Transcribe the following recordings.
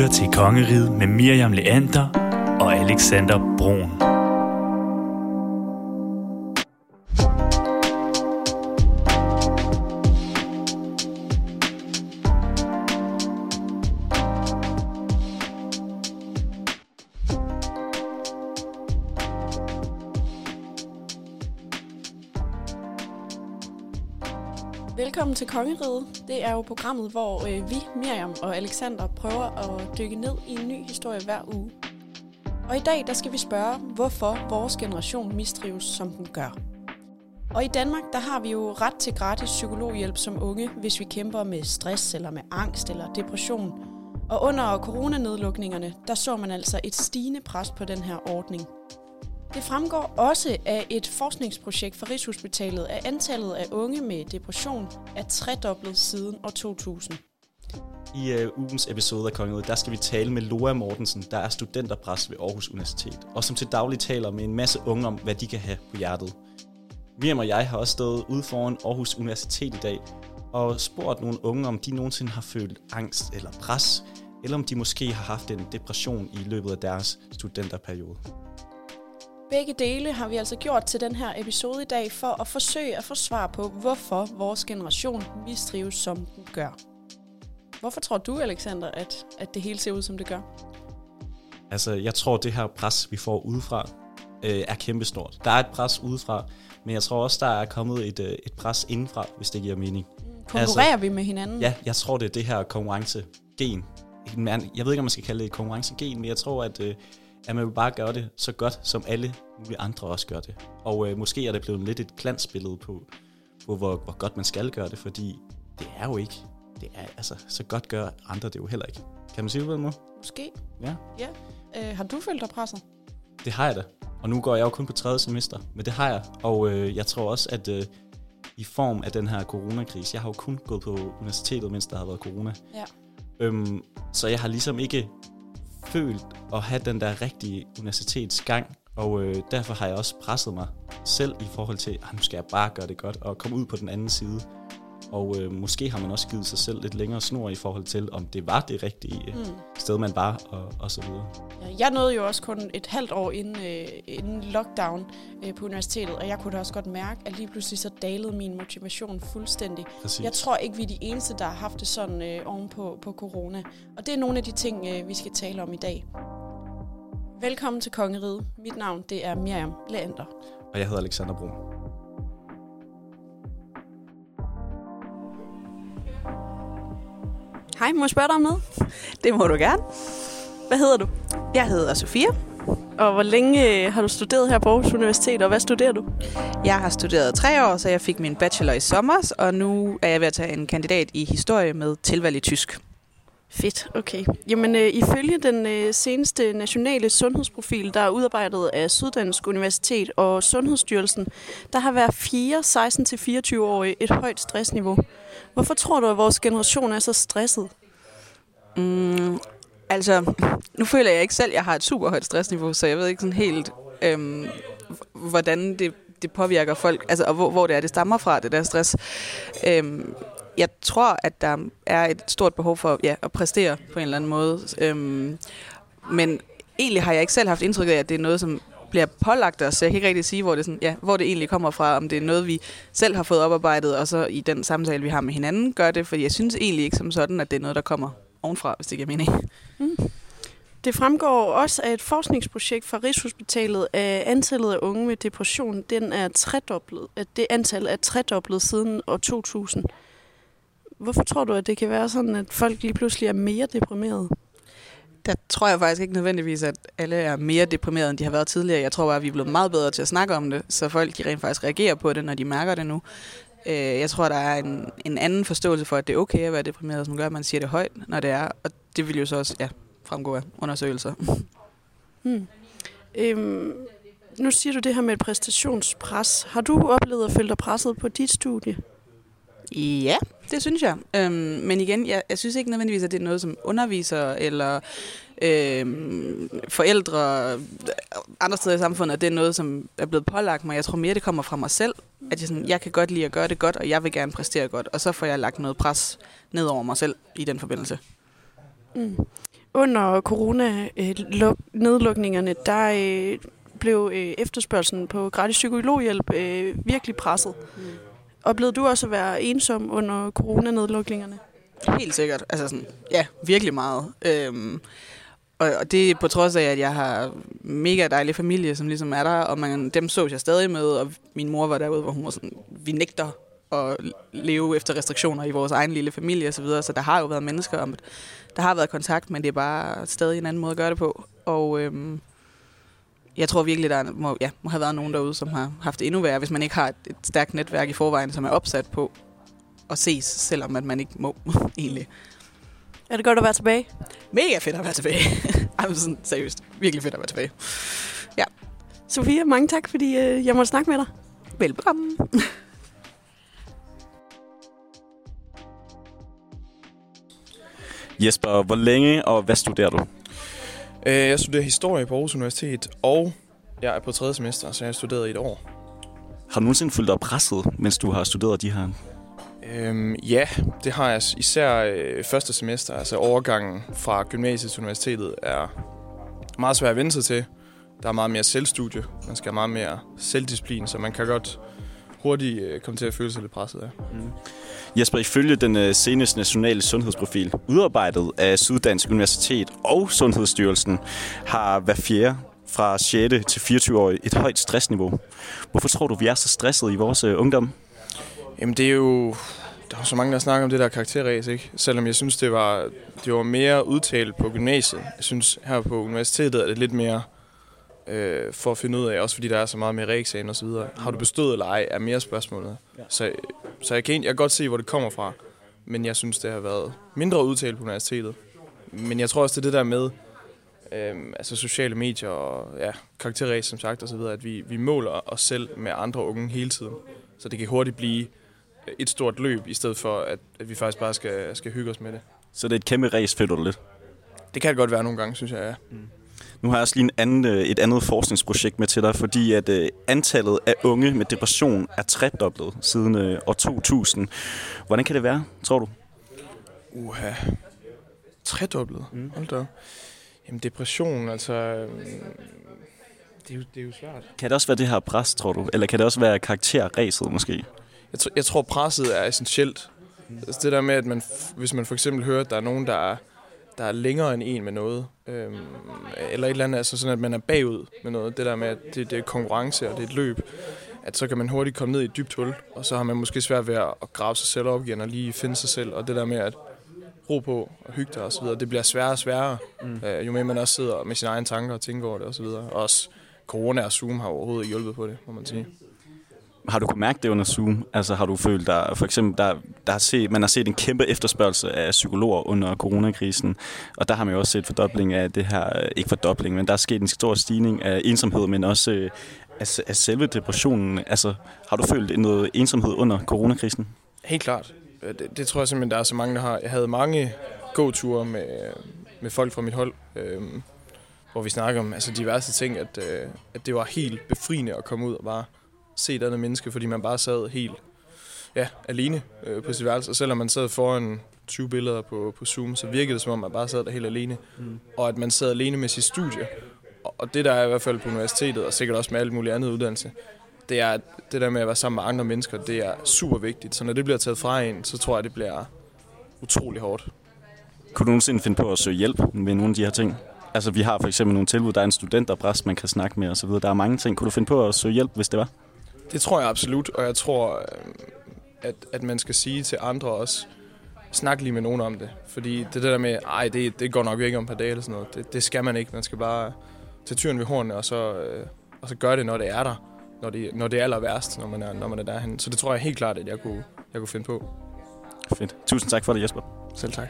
lytter til Kongeriget med Miriam Leander og Alexander Brun. Kongeriget. Det er jo programmet, hvor øh, vi, Miriam og Alexander, prøver at dykke ned i en ny historie hver uge. Og i dag der skal vi spørge, hvorfor vores generation mistrives, som den gør. Og i Danmark, der har vi jo ret til gratis psykologhjælp som unge, hvis vi kæmper med stress eller med angst eller depression. Og under coronanedlukningerne, der så man altså et stigende pres på den her ordning. Det fremgår også af et forskningsprojekt fra Rigshospitalet, at antallet af unge med depression er tredoblet siden år 2000. I uh, ugens episode af Kongeriget, der skal vi tale med Loa Mortensen, der er studenterpræst ved Aarhus Universitet, og som til daglig taler med en masse unge om, hvad de kan have på hjertet. Miriam og jeg har også stået ude foran Aarhus Universitet i dag, og spurgt nogle unge, om de nogensinde har følt angst eller pres, eller om de måske har haft en depression i løbet af deres studenterperiode. Begge dele har vi altså gjort til den her episode i dag for at forsøge at få svar på, hvorfor vores generation mistrives, som den gør. Hvorfor tror du, Alexander, at, at det hele ser ud, som det gør? Altså, jeg tror, det her pres, vi får udefra, øh, er kæmpestort. Der er et pres udefra, men jeg tror også, der er kommet et, øh, et pres indenfra, hvis det giver mening. Konkurrerer altså, vi med hinanden? Ja, jeg tror, det er det her konkurrencegen. Jeg ved ikke, om man skal kalde det et konkurrencegen, men jeg tror, at, øh, at man vil bare gøre det så godt, som alle mulige andre også gør det. Og øh, måske er det blevet lidt et glansbillede på, på hvor, hvor godt man skal gøre det, fordi det er jo ikke, det er, altså, så godt gør andre det jo heller ikke. Kan man sige det på den måde? Måske. Ja. ja. Øh, har du følt dig presset? Det har jeg da. Og nu går jeg jo kun på tredje semester, men det har jeg. Og øh, jeg tror også, at øh, i form af den her coronakrise, jeg har jo kun gået på universitetet, mens der har været corona. Ja. Øhm, så jeg har ligesom ikke følt at have den der rigtige universitetsgang, og øh, derfor har jeg også presset mig selv i forhold til, at nu skal jeg bare gøre det godt og komme ud på den anden side. Og øh, måske har man også givet sig selv lidt længere snor i forhold til, om det var det rigtige mm. sted, man var, og, og så videre. Jeg nåede jo også kun et halvt år inden, øh, inden lockdown øh, på universitetet, og jeg kunne da også godt mærke, at lige pludselig så dalede min motivation fuldstændig. Præcis. Jeg tror ikke, vi er de eneste, der har haft det sådan øh, oven på, på corona. Og det er nogle af de ting, øh, vi skal tale om i dag. Velkommen til Kongeriget. Mit navn det er Miriam Leander. Og jeg hedder Alexander Brun. Hej, må jeg spørge dig om noget? Det må du gerne. Hvad hedder du? Jeg hedder Sofia. Og hvor længe øh, har du studeret her på Aarhus Universitet, og hvad studerer du? Jeg har studeret tre år, så jeg fik min bachelor i sommer, og nu er jeg ved at tage en kandidat i historie med tilvalg i tysk. Fedt, okay. Jamen, øh, ifølge den øh, seneste nationale sundhedsprofil, der er udarbejdet af Syddansk Universitet og Sundhedsstyrelsen, der har været fire 16-24-årige et højt stressniveau. Hvorfor tror du, at vores generation er så stresset? Mm, altså, nu føler jeg ikke selv, at jeg har et super højt stressniveau, så jeg ved ikke sådan helt, øhm, hvordan det, det påvirker folk, altså, og hvor, hvor det er, det stammer fra, det der stress. Øhm, jeg tror, at der er et stort behov for ja, at præstere på en eller anden måde. Øhm, men egentlig har jeg ikke selv haft indtryk af, at det er noget, som bliver pålagt os. Jeg kan ikke rigtig sige, hvor det, sådan, ja, hvor det egentlig kommer fra. Om det er noget, vi selv har fået oparbejdet, og så i den samtale, vi har med hinanden, gør det. For jeg synes egentlig ikke som sådan, at det er noget, der kommer ovenfra, hvis det giver mening. Mm. Det fremgår også af et forskningsprojekt fra Rigshospitalet, at antallet af unge med depression, den er tredoblet, at det antal er tredoblet siden år 2000. Hvorfor tror du, at det kan være sådan, at folk lige pludselig er mere deprimerede? Der tror jeg faktisk ikke nødvendigvis, at alle er mere deprimerede, end de har været tidligere. Jeg tror bare, at vi er blevet meget bedre til at snakke om det, så folk de rent faktisk reagerer på det, når de mærker det nu. Øh, jeg tror, der er en, en anden forståelse for, at det er okay at være deprimeret, som gør, at man siger det højt, når det er. Og det vil jo så også ja, fremgå af undersøgelser. Hmm. Øhm, nu siger du det her med et præstationspres. Har du oplevet at føle dig presset på dit studie? Ja, det synes jeg. Øhm, men igen, jeg, jeg synes ikke nødvendigvis, at det er noget, som underviser eller øhm, forældre andre steder i samfundet, at det er noget, som er blevet pålagt mig. Jeg tror mere, det kommer fra mig selv. At jeg, sådan, jeg kan godt lide at gøre det godt, og jeg vil gerne præstere godt. Og så får jeg lagt noget pres ned over mig selv i den forbindelse. Mm. under corona-nedlukningerne, der øh, blev øh, efterspørgselen på gratis psykologhjælp øh, virkelig presset. Mm. Oplevede du også at være ensom under coronanedlukningerne? Helt sikkert. Altså sådan, ja, virkelig meget. Øhm, og, og det er på trods af, at jeg har mega dejlig familie, som ligesom er der, og man, dem så jeg stadig med, og min mor var derude, hvor hun var sådan, vi nægter at leve efter restriktioner i vores egen lille familie osv., så, videre. så der har jo været mennesker, om der har været kontakt, men det er bare stadig en anden måde at gøre det på. Og øhm, jeg tror virkelig, der må, ja, må have været nogen derude, som har haft det endnu værre, hvis man ikke har et, et stærkt netværk i forvejen, som er opsat på at ses, selvom at man ikke må egentlig. Er det godt at være tilbage? Mega fedt at være tilbage. Ej, sådan, seriøst. Virkelig fedt at være tilbage. Ja. Sofia, mange tak, fordi øh, jeg måtte snakke med dig. Velbekomme. Jesper, hvor længe og hvad studerer du? Øh, Jeg studerer historie på Aarhus Universitet, og jeg er på tredje semester, så jeg har studeret i et år. Har du nogensinde følt dig presset, mens du har studeret de her? Øhm, ja, det har jeg især øh, første semester, altså overgangen fra gymnasiet til universitetet, er meget svært at vende sig til. Der er meget mere selvstudie, man skal have meget mere selvdisciplin, så man kan godt hurtigt øh, komme til at føle sig lidt presset af. Jesper, ifølge den øh, seneste nationale sundhedsprofil, udarbejdet af Syddansk Universitet og Sundhedsstyrelsen, har hver fjerde fra 6. til 24 år et højt stressniveau. Hvorfor tror du, vi er så stressede i vores øh, ungdom? Jamen det er jo... Der er så mange, der snakker om det der karakterræs, ikke? Selvom jeg synes, det var, det var mere udtalt på gymnasiet. Jeg synes, her på universitetet er det lidt mere øh, for at finde ud af, også fordi der er så meget med reeksamen og så videre. Har du bestået eller ej, er mere spørgsmålet. Ja. Så, så jeg, kan, jeg kan godt se, hvor det kommer fra. Men jeg synes, det har været mindre udtalt på universitetet. Men jeg tror også, det er det der med, øh, altså sociale medier og ja, karakterræs, som sagt, og så videre, at vi, vi måler os selv med andre unge hele tiden. Så det kan hurtigt blive et stort løb, i stedet for, at, at vi faktisk bare skal, skal hygge os med det. Så det er et kæmpe race, føler du lidt? Det kan det godt være nogle gange, synes jeg, ja. Nu har jeg også lige en anden, øh, et andet forskningsprojekt med til dig, fordi at øh, antallet af unge med depression er tredoblet siden øh, år 2000. Hvordan kan det være, tror du? Uha. Tredoblet? Mm. Hold da. Jamen depression, altså... Det er, jo, det er jo svært. Kan det også være det her pres, tror du? Eller kan det også være karakterræset måske? Jeg, tr- jeg tror, presset er essentielt. Altså det der med, at man, f- hvis man for eksempel hører, at der er nogen, der er, der er længere end en med noget, øhm, eller et eller andet, altså sådan, at man er bagud med noget, det der med, at det, det er konkurrence og det er et løb, at så kan man hurtigt komme ned i et dybt hul, og så har man måske svært ved at grave sig selv op igen og lige finde sig selv, og det der med at ro på og hygge dig og så videre, det bliver sværere og sværere, mm. øh, jo mere man også sidder med sine egne tanker og tænker over det og så videre. Og også corona og Zoom har overhovedet ikke hjulpet på det, må man sige. Har du kunnet mærke det under Zoom? Altså har du følt dig, for eksempel, der, der har set, man har set en kæmpe efterspørgsel af psykologer under coronakrisen, og der har man jo også set fordobling af det her, øh, ikke fordobling, men der er sket en stor stigning af ensomhed, men også øh, af, af selve depressionen. Altså har du følt noget ensomhed under coronakrisen? Helt klart. Øh, det, det tror jeg simpelthen, der er så mange, der har. Jeg havde mange gåture med, med folk fra mit hold, øh, hvor vi snakker om altså, diverse ting, at, øh, at det var helt befriende at komme ud og bare se et andet menneske, fordi man bare sad helt ja, alene øh, på sit værelse. Og selvom man sad foran 20 billeder på, på Zoom, så virkede det som om, man bare sad der helt alene. Mm. Og at man sad alene med sit studie. Og- det der er i hvert fald på universitetet, og sikkert også med alt muligt andet uddannelse, det er at det der med at være sammen med andre mennesker, det er super vigtigt. Så når det bliver taget fra en, så tror jeg, det bliver utrolig hårdt. Kunne du nogensinde finde på at søge hjælp med nogle af de her ting? Altså vi har for eksempel nogle tilbud, der er en studenterpræst, man kan snakke med osv. Der er mange ting. Kunne du finde på at søge hjælp, hvis det var? Det tror jeg absolut, og jeg tror, øh, at, at man skal sige til andre også, snak lige med nogen om det. Fordi det der med, ej, det, det går nok ikke om par dage eller sådan noget, det, det skal man ikke. Man skal bare tage tyren ved hornene, og så, øh, og så gøre det, når det er der. Når det, når det er aller værst, når man er, når man er derhen. Så det tror jeg helt klart, at jeg kunne, jeg kunne finde på. Fedt. Tusind tak for det, Jesper. Selv tak.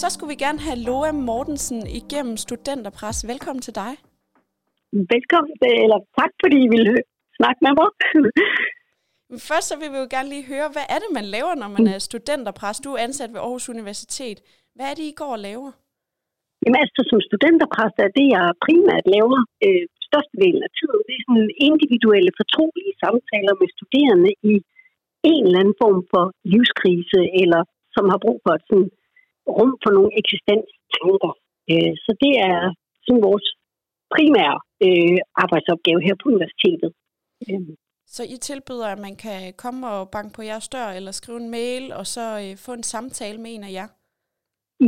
Så skulle vi gerne have Loa Mortensen igennem Studenterpres. Velkommen til dig. Velkommen, eller tak fordi I ville snakke med mig. Men Først så vil vi jo gerne lige høre, hvad er det, man laver, når man er studenterpres? Du er ansat ved Aarhus Universitet. Hvad er det, I går og laver? Jamen altså, som studenterpræst er det, jeg primært laver øh, størstedelen af tiden. Det er sådan individuelle, fortrolige samtaler med studerende i en eller anden form for livskrise, eller som har brug for et sådan, rum for nogle eksistenstanker. Øh, så det er sådan vores primære øh, arbejdsopgave her på universitetet. Øh. Så I tilbyder, at man kan komme og banke på jeres dør, eller skrive en mail, og så øh, få en samtale med en af jer?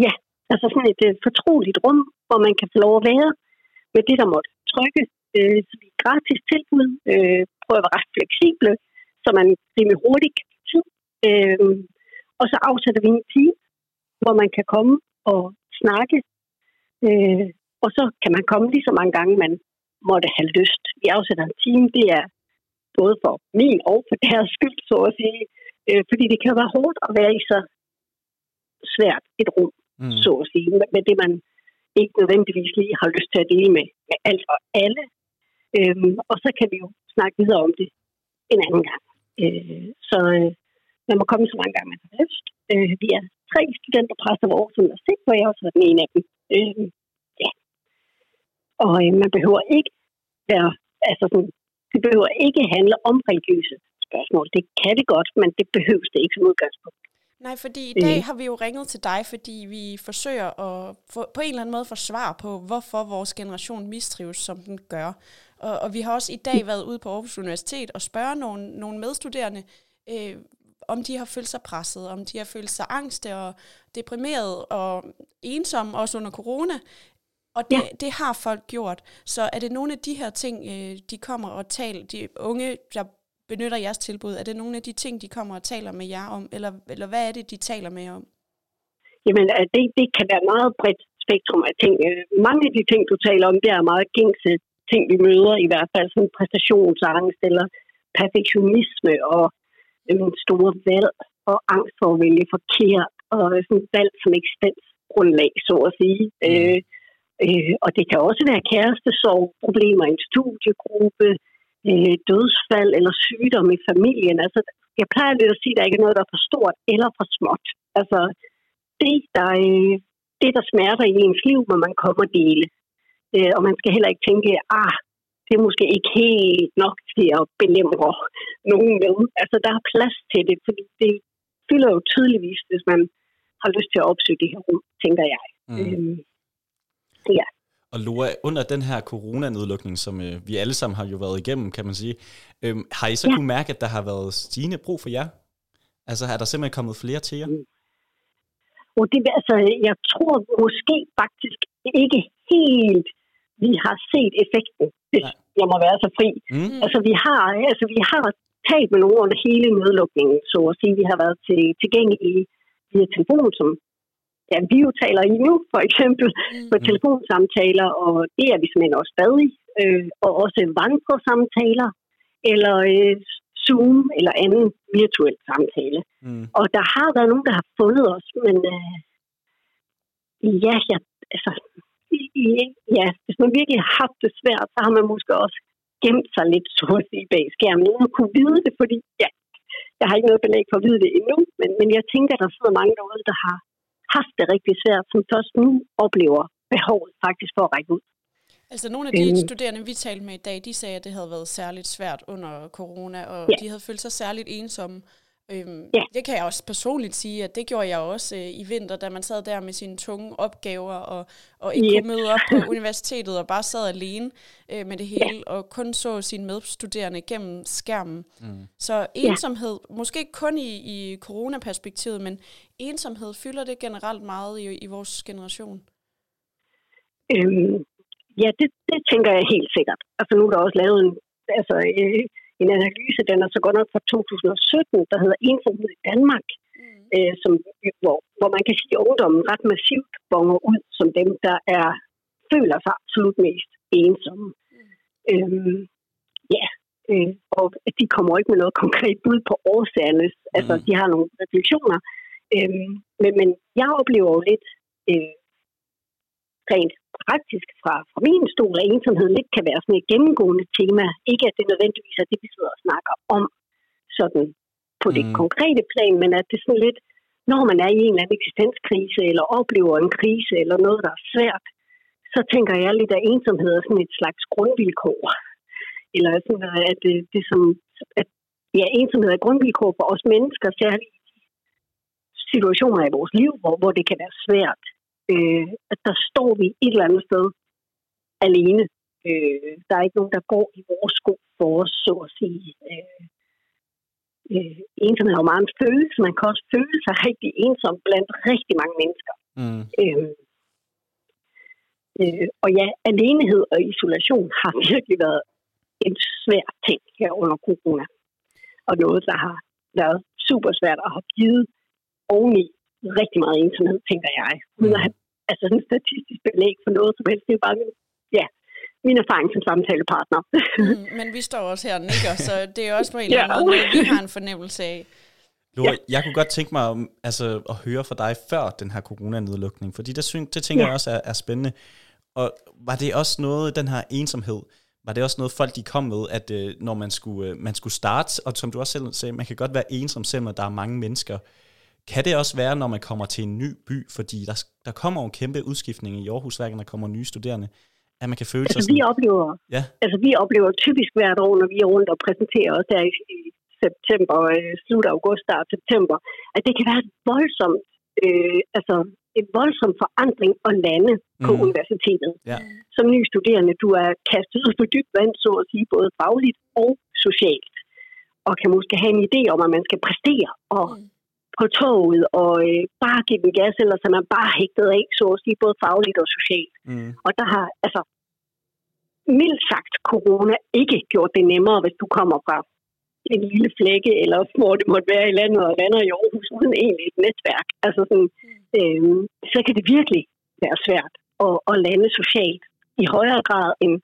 Ja, altså sådan et øh, fortroligt rum, hvor man kan få lov at være med det, der måtte trykke. Øh, så vi er gratis tilbud, øh, prøver at være ret fleksible, så man rimelig hurtigt kan tid. Øh, og så afsætter vi en time, hvor man kan komme og snakke. Øh, og så kan man komme lige så mange gange, man måtte have lyst. Vi afsætter en time, det er både for min og for deres skyld, så at sige. Øh, fordi det kan være hårdt at være i så svært et rum, mm. så at sige, med, med det, man ikke nødvendigvis lige har lyst til at dele med, med alt og alle. Øhm, og så kan vi jo snakke videre om det en anden gang. Øh, så øh, man må komme så mange gange, man har lyst. Øh, vi er tre studenterpræster ved Aarhus Universitet, hvor jeg også har været en af dem. Øh, ja. Og øh, man behøver ikke være, altså sådan, det behøver ikke handle om religiøse spørgsmål. Det kan det godt, men det behøves det ikke som udgangspunkt. Nej, fordi i dag har vi jo ringet til dig, fordi vi forsøger at få, på en eller anden måde få svar på, hvorfor vores generation mistrives, som den gør. Og, og vi har også i dag været ude på Aarhus Universitet og spørge nogle, nogle medstuderende, øh, om de har følt sig presset, om de har følt sig angste og deprimeret og ensomme, også under corona. Og det, ja. det har folk gjort. Så er det nogle af de her ting, øh, de kommer og taler, de unge, der benytter jeres tilbud? Er det nogle af de ting, de kommer og taler med jer om, eller, eller hvad er det, de taler med jer om? Jamen, det, det kan være meget bredt spektrum af ting. Øh, mange af de ting, du taler om, det er meget gængse ting, vi møder, i hvert fald sådan præstationsangst eller perfektionisme og en store valg og angst for at vælge forkert og sådan valg som eksistensgrundlag, så at sige. Mm. Øh, øh, og det kan også være kærestesorg, problemer i en studiegruppe, øh, dødsfald eller sygdom i familien. Altså, jeg plejer lidt at sige, at der ikke er noget, der er for stort eller for småt. Altså, det, der, øh, det, der smerter i ens liv, må man komme og dele. Øh, og man skal heller ikke tænke, ah, det er måske ikke helt nok til at belemre nogen med. Altså, der er plads til det, fordi det fylder jo tydeligvis, hvis man har lyst til at opsøge det her rum, tænker jeg. Mm. Øh, ja. Og Loa, under den her coronanedlukning, som øh, vi alle sammen har jo været igennem, kan man sige, øh, har I så ja. kunne mærke, at der har været stigende brug for jer? Altså er der simpelthen kommet flere til jer? Mm. Og det, altså, jeg tror måske faktisk ikke helt, vi har set effekten, hvis Nej. jeg må være så fri. Mm. Altså, vi har, altså, vi har talt med nogen under hele nedlukningen, så at sige. Vi har været til, tilgængelige via telefon, som ja, vi jo taler i nu, for eksempel, mm. på telefonsamtaler, og det er vi simpelthen også stadig, øh, og også vandresamtaler, eller øh, Zoom, eller anden virtuel samtale. Mm. Og der har været nogen, der har fundet os, men øh, ja, ja, altså, ja, hvis man virkelig har haft det svært, så har man måske også gemt sig lidt, så at sige, bag skærmen, uden at kunne vide det, fordi ja, jeg har ikke noget belæg for at vide det endnu, men, men jeg tænker, der sidder mange derude, der har haft det rigtig svært, som først nu oplever behovet faktisk for at række ud. Altså nogle af de øhm. studerende, vi talte med i dag, de sagde, at det havde været særligt svært under corona, og ja. de havde følt sig særligt ensomme. Øhm, ja. Det kan jeg også personligt sige, at det gjorde jeg også øh, i vinter, da man sad der med sine tunge opgaver, og, og ikke yep. kunne møde op på universitetet, og bare sad alene øh, med det hele, ja. og kun så sine medstuderende gennem skærmen. Mm. Så ensomhed, ja. måske ikke kun i, i coronaperspektivet, men ensomhed fylder det generelt meget i, i vores generation? Øhm, ja, det, det tænker jeg helt sikkert. Altså nu er der også lavet en, altså, øh, en analyse, den er så godt nok fra 2017, der hedder Ensomhed i Danmark, mm. øh, som, hvor, hvor man kan sige, at ungdommen ret massivt bonger ud som dem, der er føler sig absolut mest ensomme. Mm. Øhm, ja, øh, og de kommer ikke med noget konkret bud på årsagerne. Altså, mm. De har nogle refleksioner. Øhm, men, men jeg oplever jo lidt øh, rent praktisk fra, fra min stol, at ensomhed lidt kan være sådan et gennemgående tema. Ikke at det nødvendigvis er det, vi sidder og snakker om sådan på det mm. konkrete plan, men at det sådan lidt når man er i en eller anden eksistenskrise, eller oplever en krise, eller noget, der er svært, så tænker jeg lidt, at ensomhed er sådan et slags grundvilkår. Eller sådan, at det, det som, at ja, ensomhed er grundvilkår for os mennesker, særligt situationer i vores liv, hvor, hvor det kan være svært. Øh, at der står vi et eller andet sted alene. Øh, der er ikke nogen, der går i vores sko for os, så at sige. Øh, øh, ensomhed er jo meget en følelse. Man kan også føle sig rigtig ensom blandt rigtig mange mennesker. Mm. Øh, øh, og ja, alenehed og isolation har virkelig været en svær ting her under corona. Og noget, der har været super svært at have givet oveni rigtig meget ensomhed, tænker jeg. Uden at have altså sådan en statistisk belæg for noget som helst. Det er bare min, ja, min erfaring som samtalepartner. Mm, men vi står også her og nikker, så det er også på en eller anden Ja. måde, noget, vi har en fornemmelse af. Lore, ja. jeg kunne godt tænke mig om, altså, at høre fra dig før den her coronanedlukning, fordi det, syn, det tænker ja. Ja. jeg også er, er spændende. Og var det også noget, den her ensomhed, var det også noget folk de kom med, at øh, når man skulle, øh, man skulle starte, og som du også selv sagde, man kan godt være ensom, selvom der er mange mennesker. Kan det også være, når man kommer til en ny by, fordi der, der kommer jo en kæmpe udskiftning i Aarhus, hver gang der kommer nye studerende, at man kan føle sig altså, vi sådan, oplever, ja, altså, vi oplever typisk hvert år, når vi er rundt og præsenterer os der i, i september, øh, slut august, start september, at det kan være et voldsomt, øh, altså en voldsom forandring og lande på Mhm. universitetet. ja, Som ny studerende, du er kastet ud på dybt vand, så at sige, både fagligt og socialt. Og kan måske have en idé om, at man skal præstere og Mm. På toget og øh, bare give den gas, ellers er man bare hægtet af, så at sige, både fagligt og socialt. mm, Og der har, altså, mildt sagt, corona ikke gjort det nemmere, hvis du kommer fra en lille flække, eller hvor det måtte være i landet, og lander i Aarhus uden egentlig et netværk. Altså sådan, øh, så kan det virkelig være svært at, at lande socialt i højere grad, end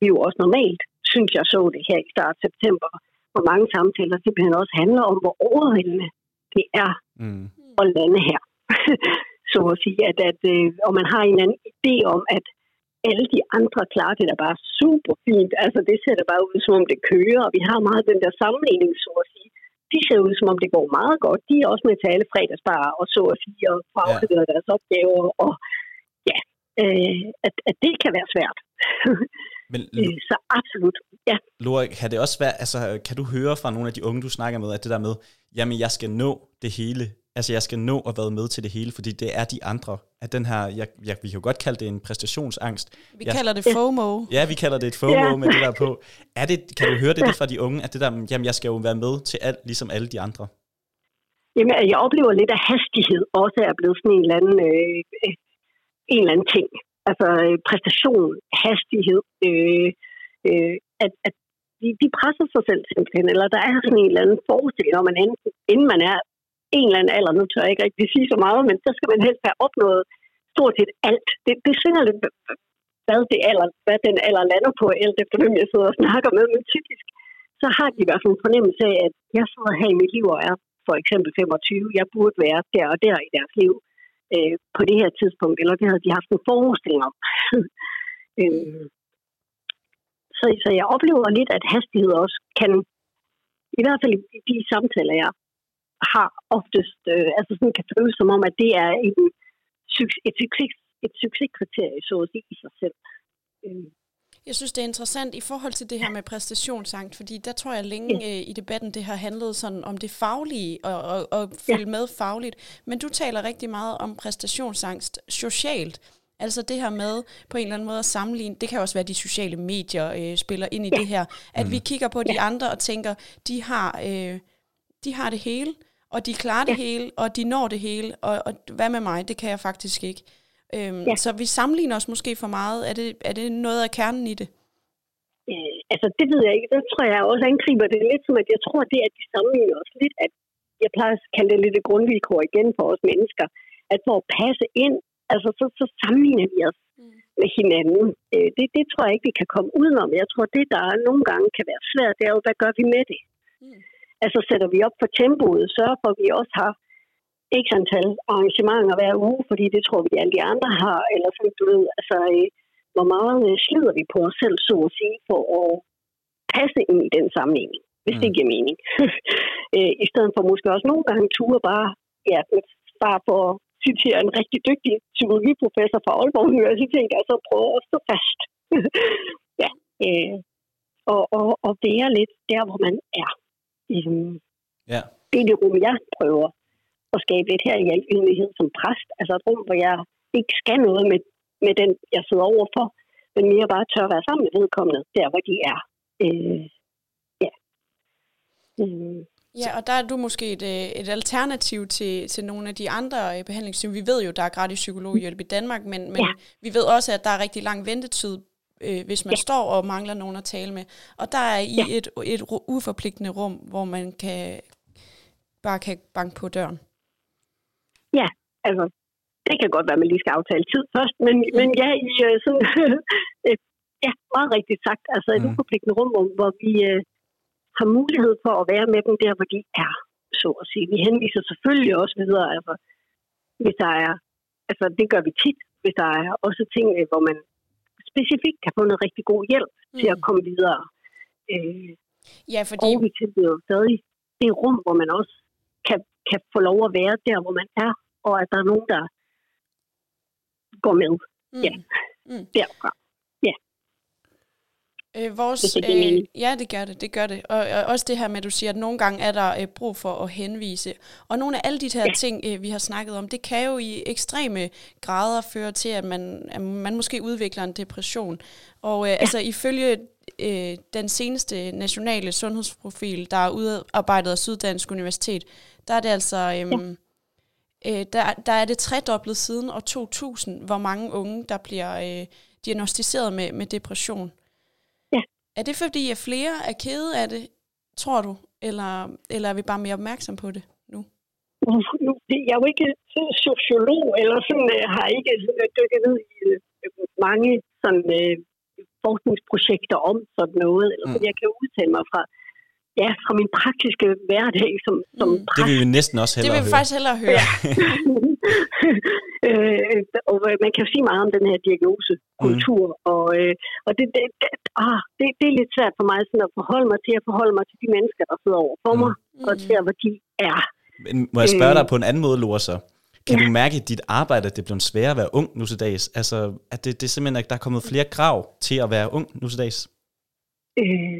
vi jo også normalt, synes jeg så det her i start september, hvor mange samtaler simpelthen også handler om, hvor overvældende det er mm, at lande her. så at sige, at, at øh, og man har en eller anden idé om, at alle de andre klarer det da bare super fint. Altså det ser da bare ud, som om det kører, og vi har meget den der sammenligning, så at sige. De ser ud, som om det går meget godt. De er også med til alle fredagsbar, og så at sige, og får Ja. deres opgaver, og ja, øh, at, at det kan være svært. men Øh, så absolut, ja. Lore, kan det også være, altså kan du høre fra nogle af de unge, du snakker med, at det der med, jamen jeg skal nå det hele, altså jeg skal nå at være med til det hele, fordi det er de andre, at den her, jeg, jeg, vi kan jo godt kalde det en præstationsangst. Vi Ja. kalder det FOMO. Ja, vi kalder det et FOMO Ja. med det der på. Er det, kan du høre det lidt fra de unge, at det der, jamen jeg skal jo være med til alt, ligesom alle de andre? Jamen, jeg oplever lidt, at hastighed også er blevet sådan en eller anden, øh, øh, en eller anden ting. Altså øh, præstation, hastighed, øh, øh, at, at de, de presser sig selv simpelthen, eller der er sådan en eller anden forestilling om, at man enten, inden man er en eller anden alder, nu tør jeg ikke rigtig sige så meget, men så skal man helst have opnået stort set alt. Det, det svinger lidt, hvad, det alder, hvad den alder lander på, alt efter hvem jeg sidder og snakker med, men typisk så har de i hvert fald en fornemmelse af, at jeg sidder her i mit liv og er for eksempel 25, jeg burde være der og der i deres liv øh, på det her tidspunkt, eller det havde de haft en forestilling om. øh, så, så jeg oplever lidt, at hastighed også kan, i hvert fald i de samtaler, jeg har oftest, øh, altså sådan kan føles som om, at det er en, et, succes, et succeskriterie, så at sige, i sig selv. Øh, jeg synes, det er interessant i forhold til det her med præstationsangst, fordi der tror jeg længe øh, i debatten, det har handlet sådan om det faglige og, og, og følge med fagligt. Men du taler rigtig meget om præstationsangst socialt. Altså det her med på en eller anden måde at sammenligne, det kan også være, at de sociale medier øh, spiller ind i det her, at vi kigger på de andre og tænker, de har, øh, de har det hele, og de klarer det hele, og de når det hele, og, og hvad med mig, det kan jeg faktisk ikke. Øhm, Ja. Så vi sammenligner os måske for meget. Er det, er det noget af kernen i det? Øh, altså, det ved jeg ikke. Der tror jeg også angriber det lidt som, at jeg tror, det at de sammenligner os lidt, at jeg plejer at kalde det lidt et grundvilkår igen for os mennesker, at for at passe ind, altså så, så sammenligner vi os Mm. med hinanden. Øh, det, det tror jeg ikke, vi kan komme udenom. Jeg tror, det, der nogle gange kan være svært, det er jo, hvad gør vi med det? Mm. Altså sætter vi op for tempoet, sørger for, at vi også har x antal arrangementer hver uge, fordi det tror vi alle de andre har, eller sådan, du ved, altså, øh, hvor meget øh, slider vi på os selv, så at sige, for at passe ind i den sammenligning, hvis mm. det giver mening. øh, I stedet for måske også nogle gange ture bare, ja, bare for at citere en rigtig dygtig psykologiprofessor fra Aalborg Universitet, altså prøve at stå fast. ja, øh, og, og, og være lidt der, hvor man er. Øhm, Ja. det er det rum, jeg prøver at skabe lidt her i al ydmyghed som præst. Altså et rum, hvor jeg ikke skal noget med, med den, jeg sidder overfor, men mere bare tør være sammen med vedkommende, der hvor de er. Øh, ja. Øh, Ja, og der er du måske et, øh, et alternativ til, til nogle af de andre øh, behandlingssyn. Vi ved jo, der er gratis psykologhjælp i Danmark, men, men Ja. vi ved også, at der er rigtig lang ventetid, øh, hvis man Ja. står og mangler nogen at tale med. Og der er I Ja. et, et uforpligtende rum, hvor man kan bare kan banke på døren. Altså, det kan godt være, at man lige skal aftale tid først, men, mm. men ja, i øh, sådan, ja, meget rigtigt sagt, altså et Mm. mm. uforpligtende rum, hvor, vi øh, har mulighed for at være med dem der, hvor de er, så at sige. Vi henviser selvfølgelig også videre, altså, hvis der er, altså det gør vi tit, hvis der er også ting, øh, hvor man specifikt kan få noget rigtig god hjælp mm. til at komme videre. Øh, Ja, fordi og vi tilbyder stadig det rum, hvor man også kan, få lov at være der, hvor man er, og at der er nogen, der går med mm, ja. derfra. Øh, vores, det øh, mening. ja, det gør det, det gør det. Og, og også det her med, at du siger, at nogle gange er der øh, brug for at henvise. Og nogle af alle de her ja. ting, øh, vi har snakket om, det kan jo i ekstreme grader føre til, at man, at man måske udvikler en depression. Og øh, ja. altså ifølge øh, den seneste nationale sundhedsprofil, der er udarbejdet af Syddansk Universitet, der er det altså... Øh, Øh, der, der er det tredoblet siden år 2000, hvor mange unge, der bliver øh, diagnostiseret med, med depression. Ja. Er det fordi, at flere er kede af det, tror du? Eller, eller er vi bare mere opmærksom på det nu? Nu, det- jeg er jo ikke sådan sociolog, eller sådan, øh, har ikke øh, dykket ned i øh, mange sådan, forskningsprojekter om sådan noget, eller Mm. jeg kan udtale mig fra, ja, fra min praktiske hverdag som, som Mm. Det vil vi næsten også Det hellere vil vi høre. faktisk hellere høre. øh, og man kan jo sige meget om den her diagnosekultur, mm. og, øh, og det, det, det, ah, det, det er lidt svært for mig sådan at forholde mig til at forholde mig til de mennesker, der sidder over for Mm. mig, og der, hvor de er. Men må jeg spørge Øh. dig på en anden måde, Lore, så? Kan du mærke i dit arbejde, at det er blevet sværere at være ung nu til dags? Altså, at det, det er simpelthen, at der er kommet flere krav til at være ung nu til dags? Øh,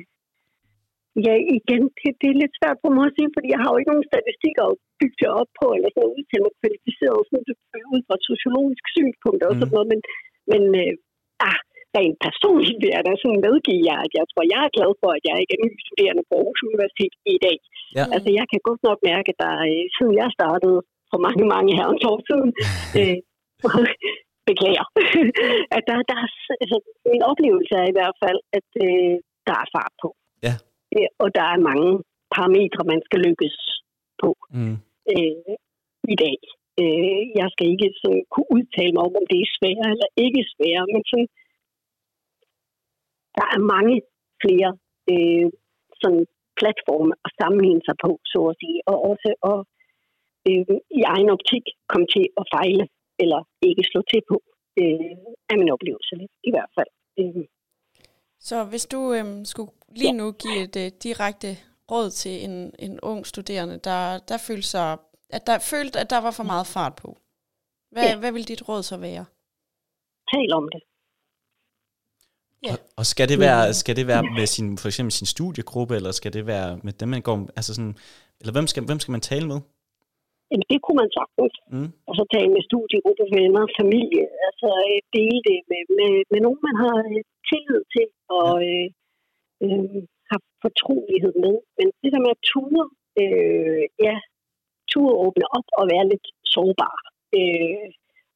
ja, igen, det, det er lidt svært for mig at sige, fordi jeg har jo ikke nogen statistikker at bygge det op på, eller sådan noget udtale mig kvalificeret sådan, det- ud fra et sociologisk synspunkt og Mm. sådan noget, men, men øh, ah, rent personligt vil jeg da sådan medgive jer, at jeg tror, jeg er glad for, at jeg ikke er ny studerende på Aarhus Universitet i dag. Ja. Altså, jeg kan godt nok mærke, at der, øh, siden jeg startede for mange, mange herrens år siden, øh, beklager, at der, der er, altså, min oplevelse er i hvert fald, at øh, der er fart på. Ja. Øh, og der er mange parametre, man skal lykkes på Mm. Øh, i dag. Øh, jeg skal ikke sådan kunne udtale mig om, om det er svære eller ikke svære, men sådan, der er mange flere øh, sådan platforme at sammenligne sig på, så at sige, og også at øh, i egen optik komme til at fejle eller ikke slå til på, øh, er min oplevelse lidt, i hvert fald. Øh, Så hvis du øhm, skulle lige nu give et øh, direkte råd til en, en ung studerende, der, der følte sig, at der følte, at der var for meget fart på, hvad, Ja. hvad vil dit råd så være? tal om det. Ja. Og, og skal det være, skal det være med sin, for eksempel sin studiegruppe, eller skal det være med dem, man går, altså sådan, eller hvem skal, hvem skal man tale med? Jamen, det kunne man sagtens. Mm. Og så tale med studiegruppe, venner, familie. Altså øh, dele det med, med, med nogen, man har øh, tillid til og øh, øh, har fortrolighed med. Men det der med at ture, øh, ja, ture åbne op og være lidt sårbar. Øh,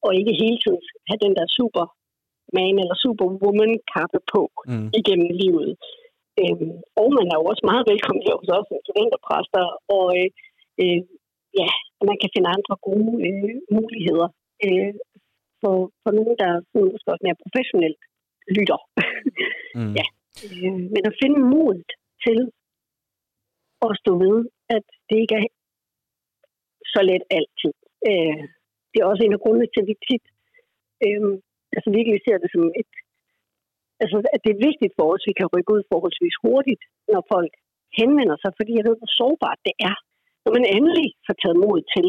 og ikke hele tiden have den der superman eller superwoman kappe på Mm. igennem livet. Øhm, og man er jo også meget velkommen her hos os som studenterpræster, og øh, øh, ja, man kan finde andre gode øh, muligheder øh, for, for nogen, der måske også mere professionelt lytter. Mm. Ja. øh, men at finde modet til at stå ved, at det ikke er så let altid. Øh, det er også en af grundene til, at vi tit øh, altså virkelig ser det som et altså, at det er vigtigt for os, at vi kan rykke ud forholdsvis hurtigt, når folk henvender sig, fordi jeg ved, hvor sårbart det er, når man endelig får taget mod til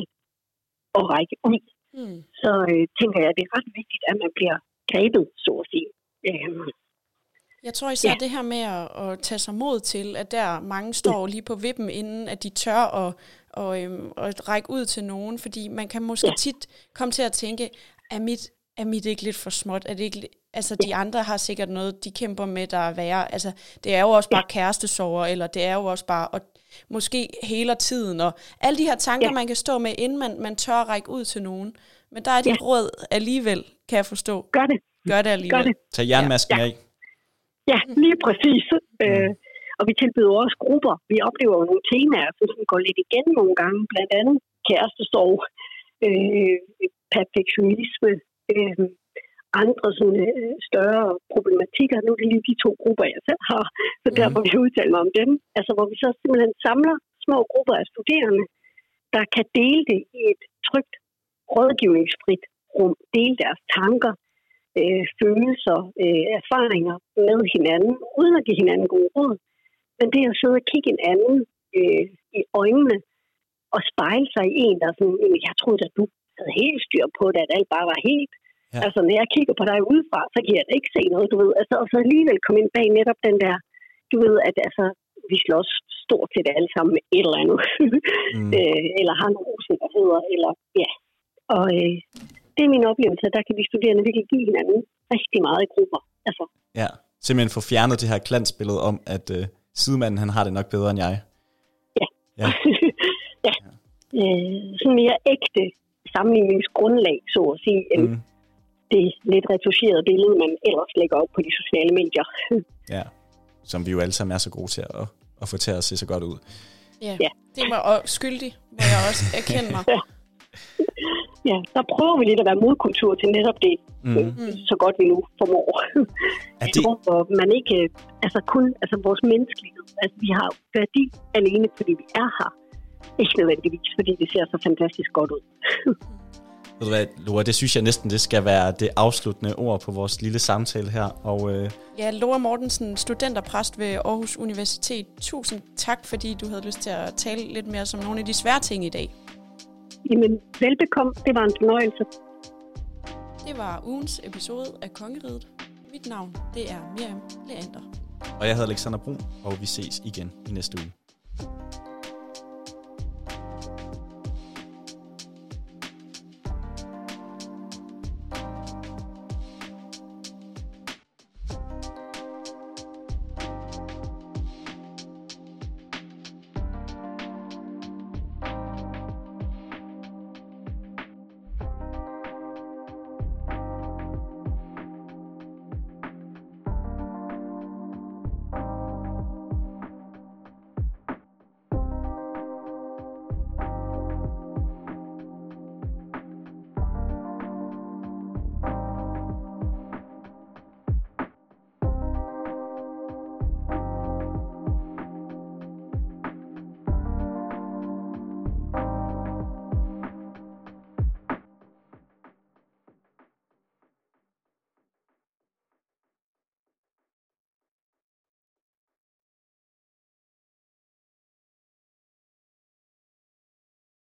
at række ud, Mm. så øh, tænker jeg, at det er ret vigtigt, at man bliver grebet, så at sige. Øhm, Jeg tror især Ja. det her med at, at tage sig mod til, at der mange står lige på vippen, inden at de tør at, og, øhm, at række ud til nogen, fordi man kan måske Ja. tit komme til at tænke, er mit, er mit ikke lidt for småt? Er det ikke, altså de andre har sikkert noget, de kæmper med, der er værre. Altså det er jo også bare kærestesover, eller det er jo også bare, og måske hele tiden, og alle de her tanker, Ja. man kan stå med, inden man, man tør at række ud til nogen. Men der er dit Ja. råd alligevel, kan jeg forstå. gør det. Gør det alligevel. Gør det. Tag jernmasken Ja. af. Ja, lige præcis. Mm. Øh, og vi tilbyder også grupper. Vi oplever jo nogle temaer, som sådan går lidt igen nogle gange, blandt andet kærestesorg, øh, perfektionisme, øh, andre sådan, øh, større problematikker. Nu er det lige de to grupper, jeg selv har, så Mhm. derfor vil jeg udtale mig om dem. Altså, hvor vi så simpelthen samler små grupper af studerende, der kan dele det i et trygt, rådgivningsfrit rum, dele deres tanker, øh, følelser, øh, erfaringer med hinanden, uden at give hinanden gode råd. Men det at sidde og kigge en anden øh, i øjnene og spejle sig i en, der er sådan, "Jamen, jeg troede at du havde helt styr på det, at alt bare var helt. Ja. Altså, når jeg kigger på dig udefra, så kan jeg da ikke se noget, du ved. Altså, og så alligevel komme ind bag netop den der, du ved, at altså, vi slås stort set alle sammen med et eller andet. Mm. øh, eller har nogle usikkerheder, eller ja. Og øh, det er min oplevelse, at der kan de studerende virkelig give hinanden rigtig meget i grupper. Altså, Ja, simpelthen få fjernet det her glansbillede om, at øh, sidemanden han har det nok bedre end jeg. Ja. ja. Øh, sådan mere ægte sammenligningsgrundlag, så at sige, end Mm. det lidt retuscherede billede, man ellers lægger op på de sociale medier. Ja, som vi jo alle sammen er så gode til at, at få til at se så godt ud. Ja, Ja. det var og skyldig, må jeg også erkende mig. ja, der prøver vi lidt at være modkultur til netop det, Mm. mm. så godt vi nu formår. Er Jeg det, tror, hvor man ikke, øh, altså kun, altså vores menneskelighed, altså vi har værdi alene, fordi vi er her. Ikke nødvendigvis, fordi det ser så fantastisk godt ud. ved du hvad, Laura, det synes jeg næsten, det skal være det afsluttende ord på vores lille samtale her. Og øh, Ja, Laura Mortensen, studenterpræst ved Aarhus Universitet. Tusind tak, fordi du havde lyst til at tale lidt mere som nogle af de svære ting i dag. Jamen, velbekomme. Det var en fornøjelse. Det var ugens episode af Kongeriget. Mit navn, det er Miriam Leander. og jeg hedder Alexander Brun, og vi ses igen i næste uge.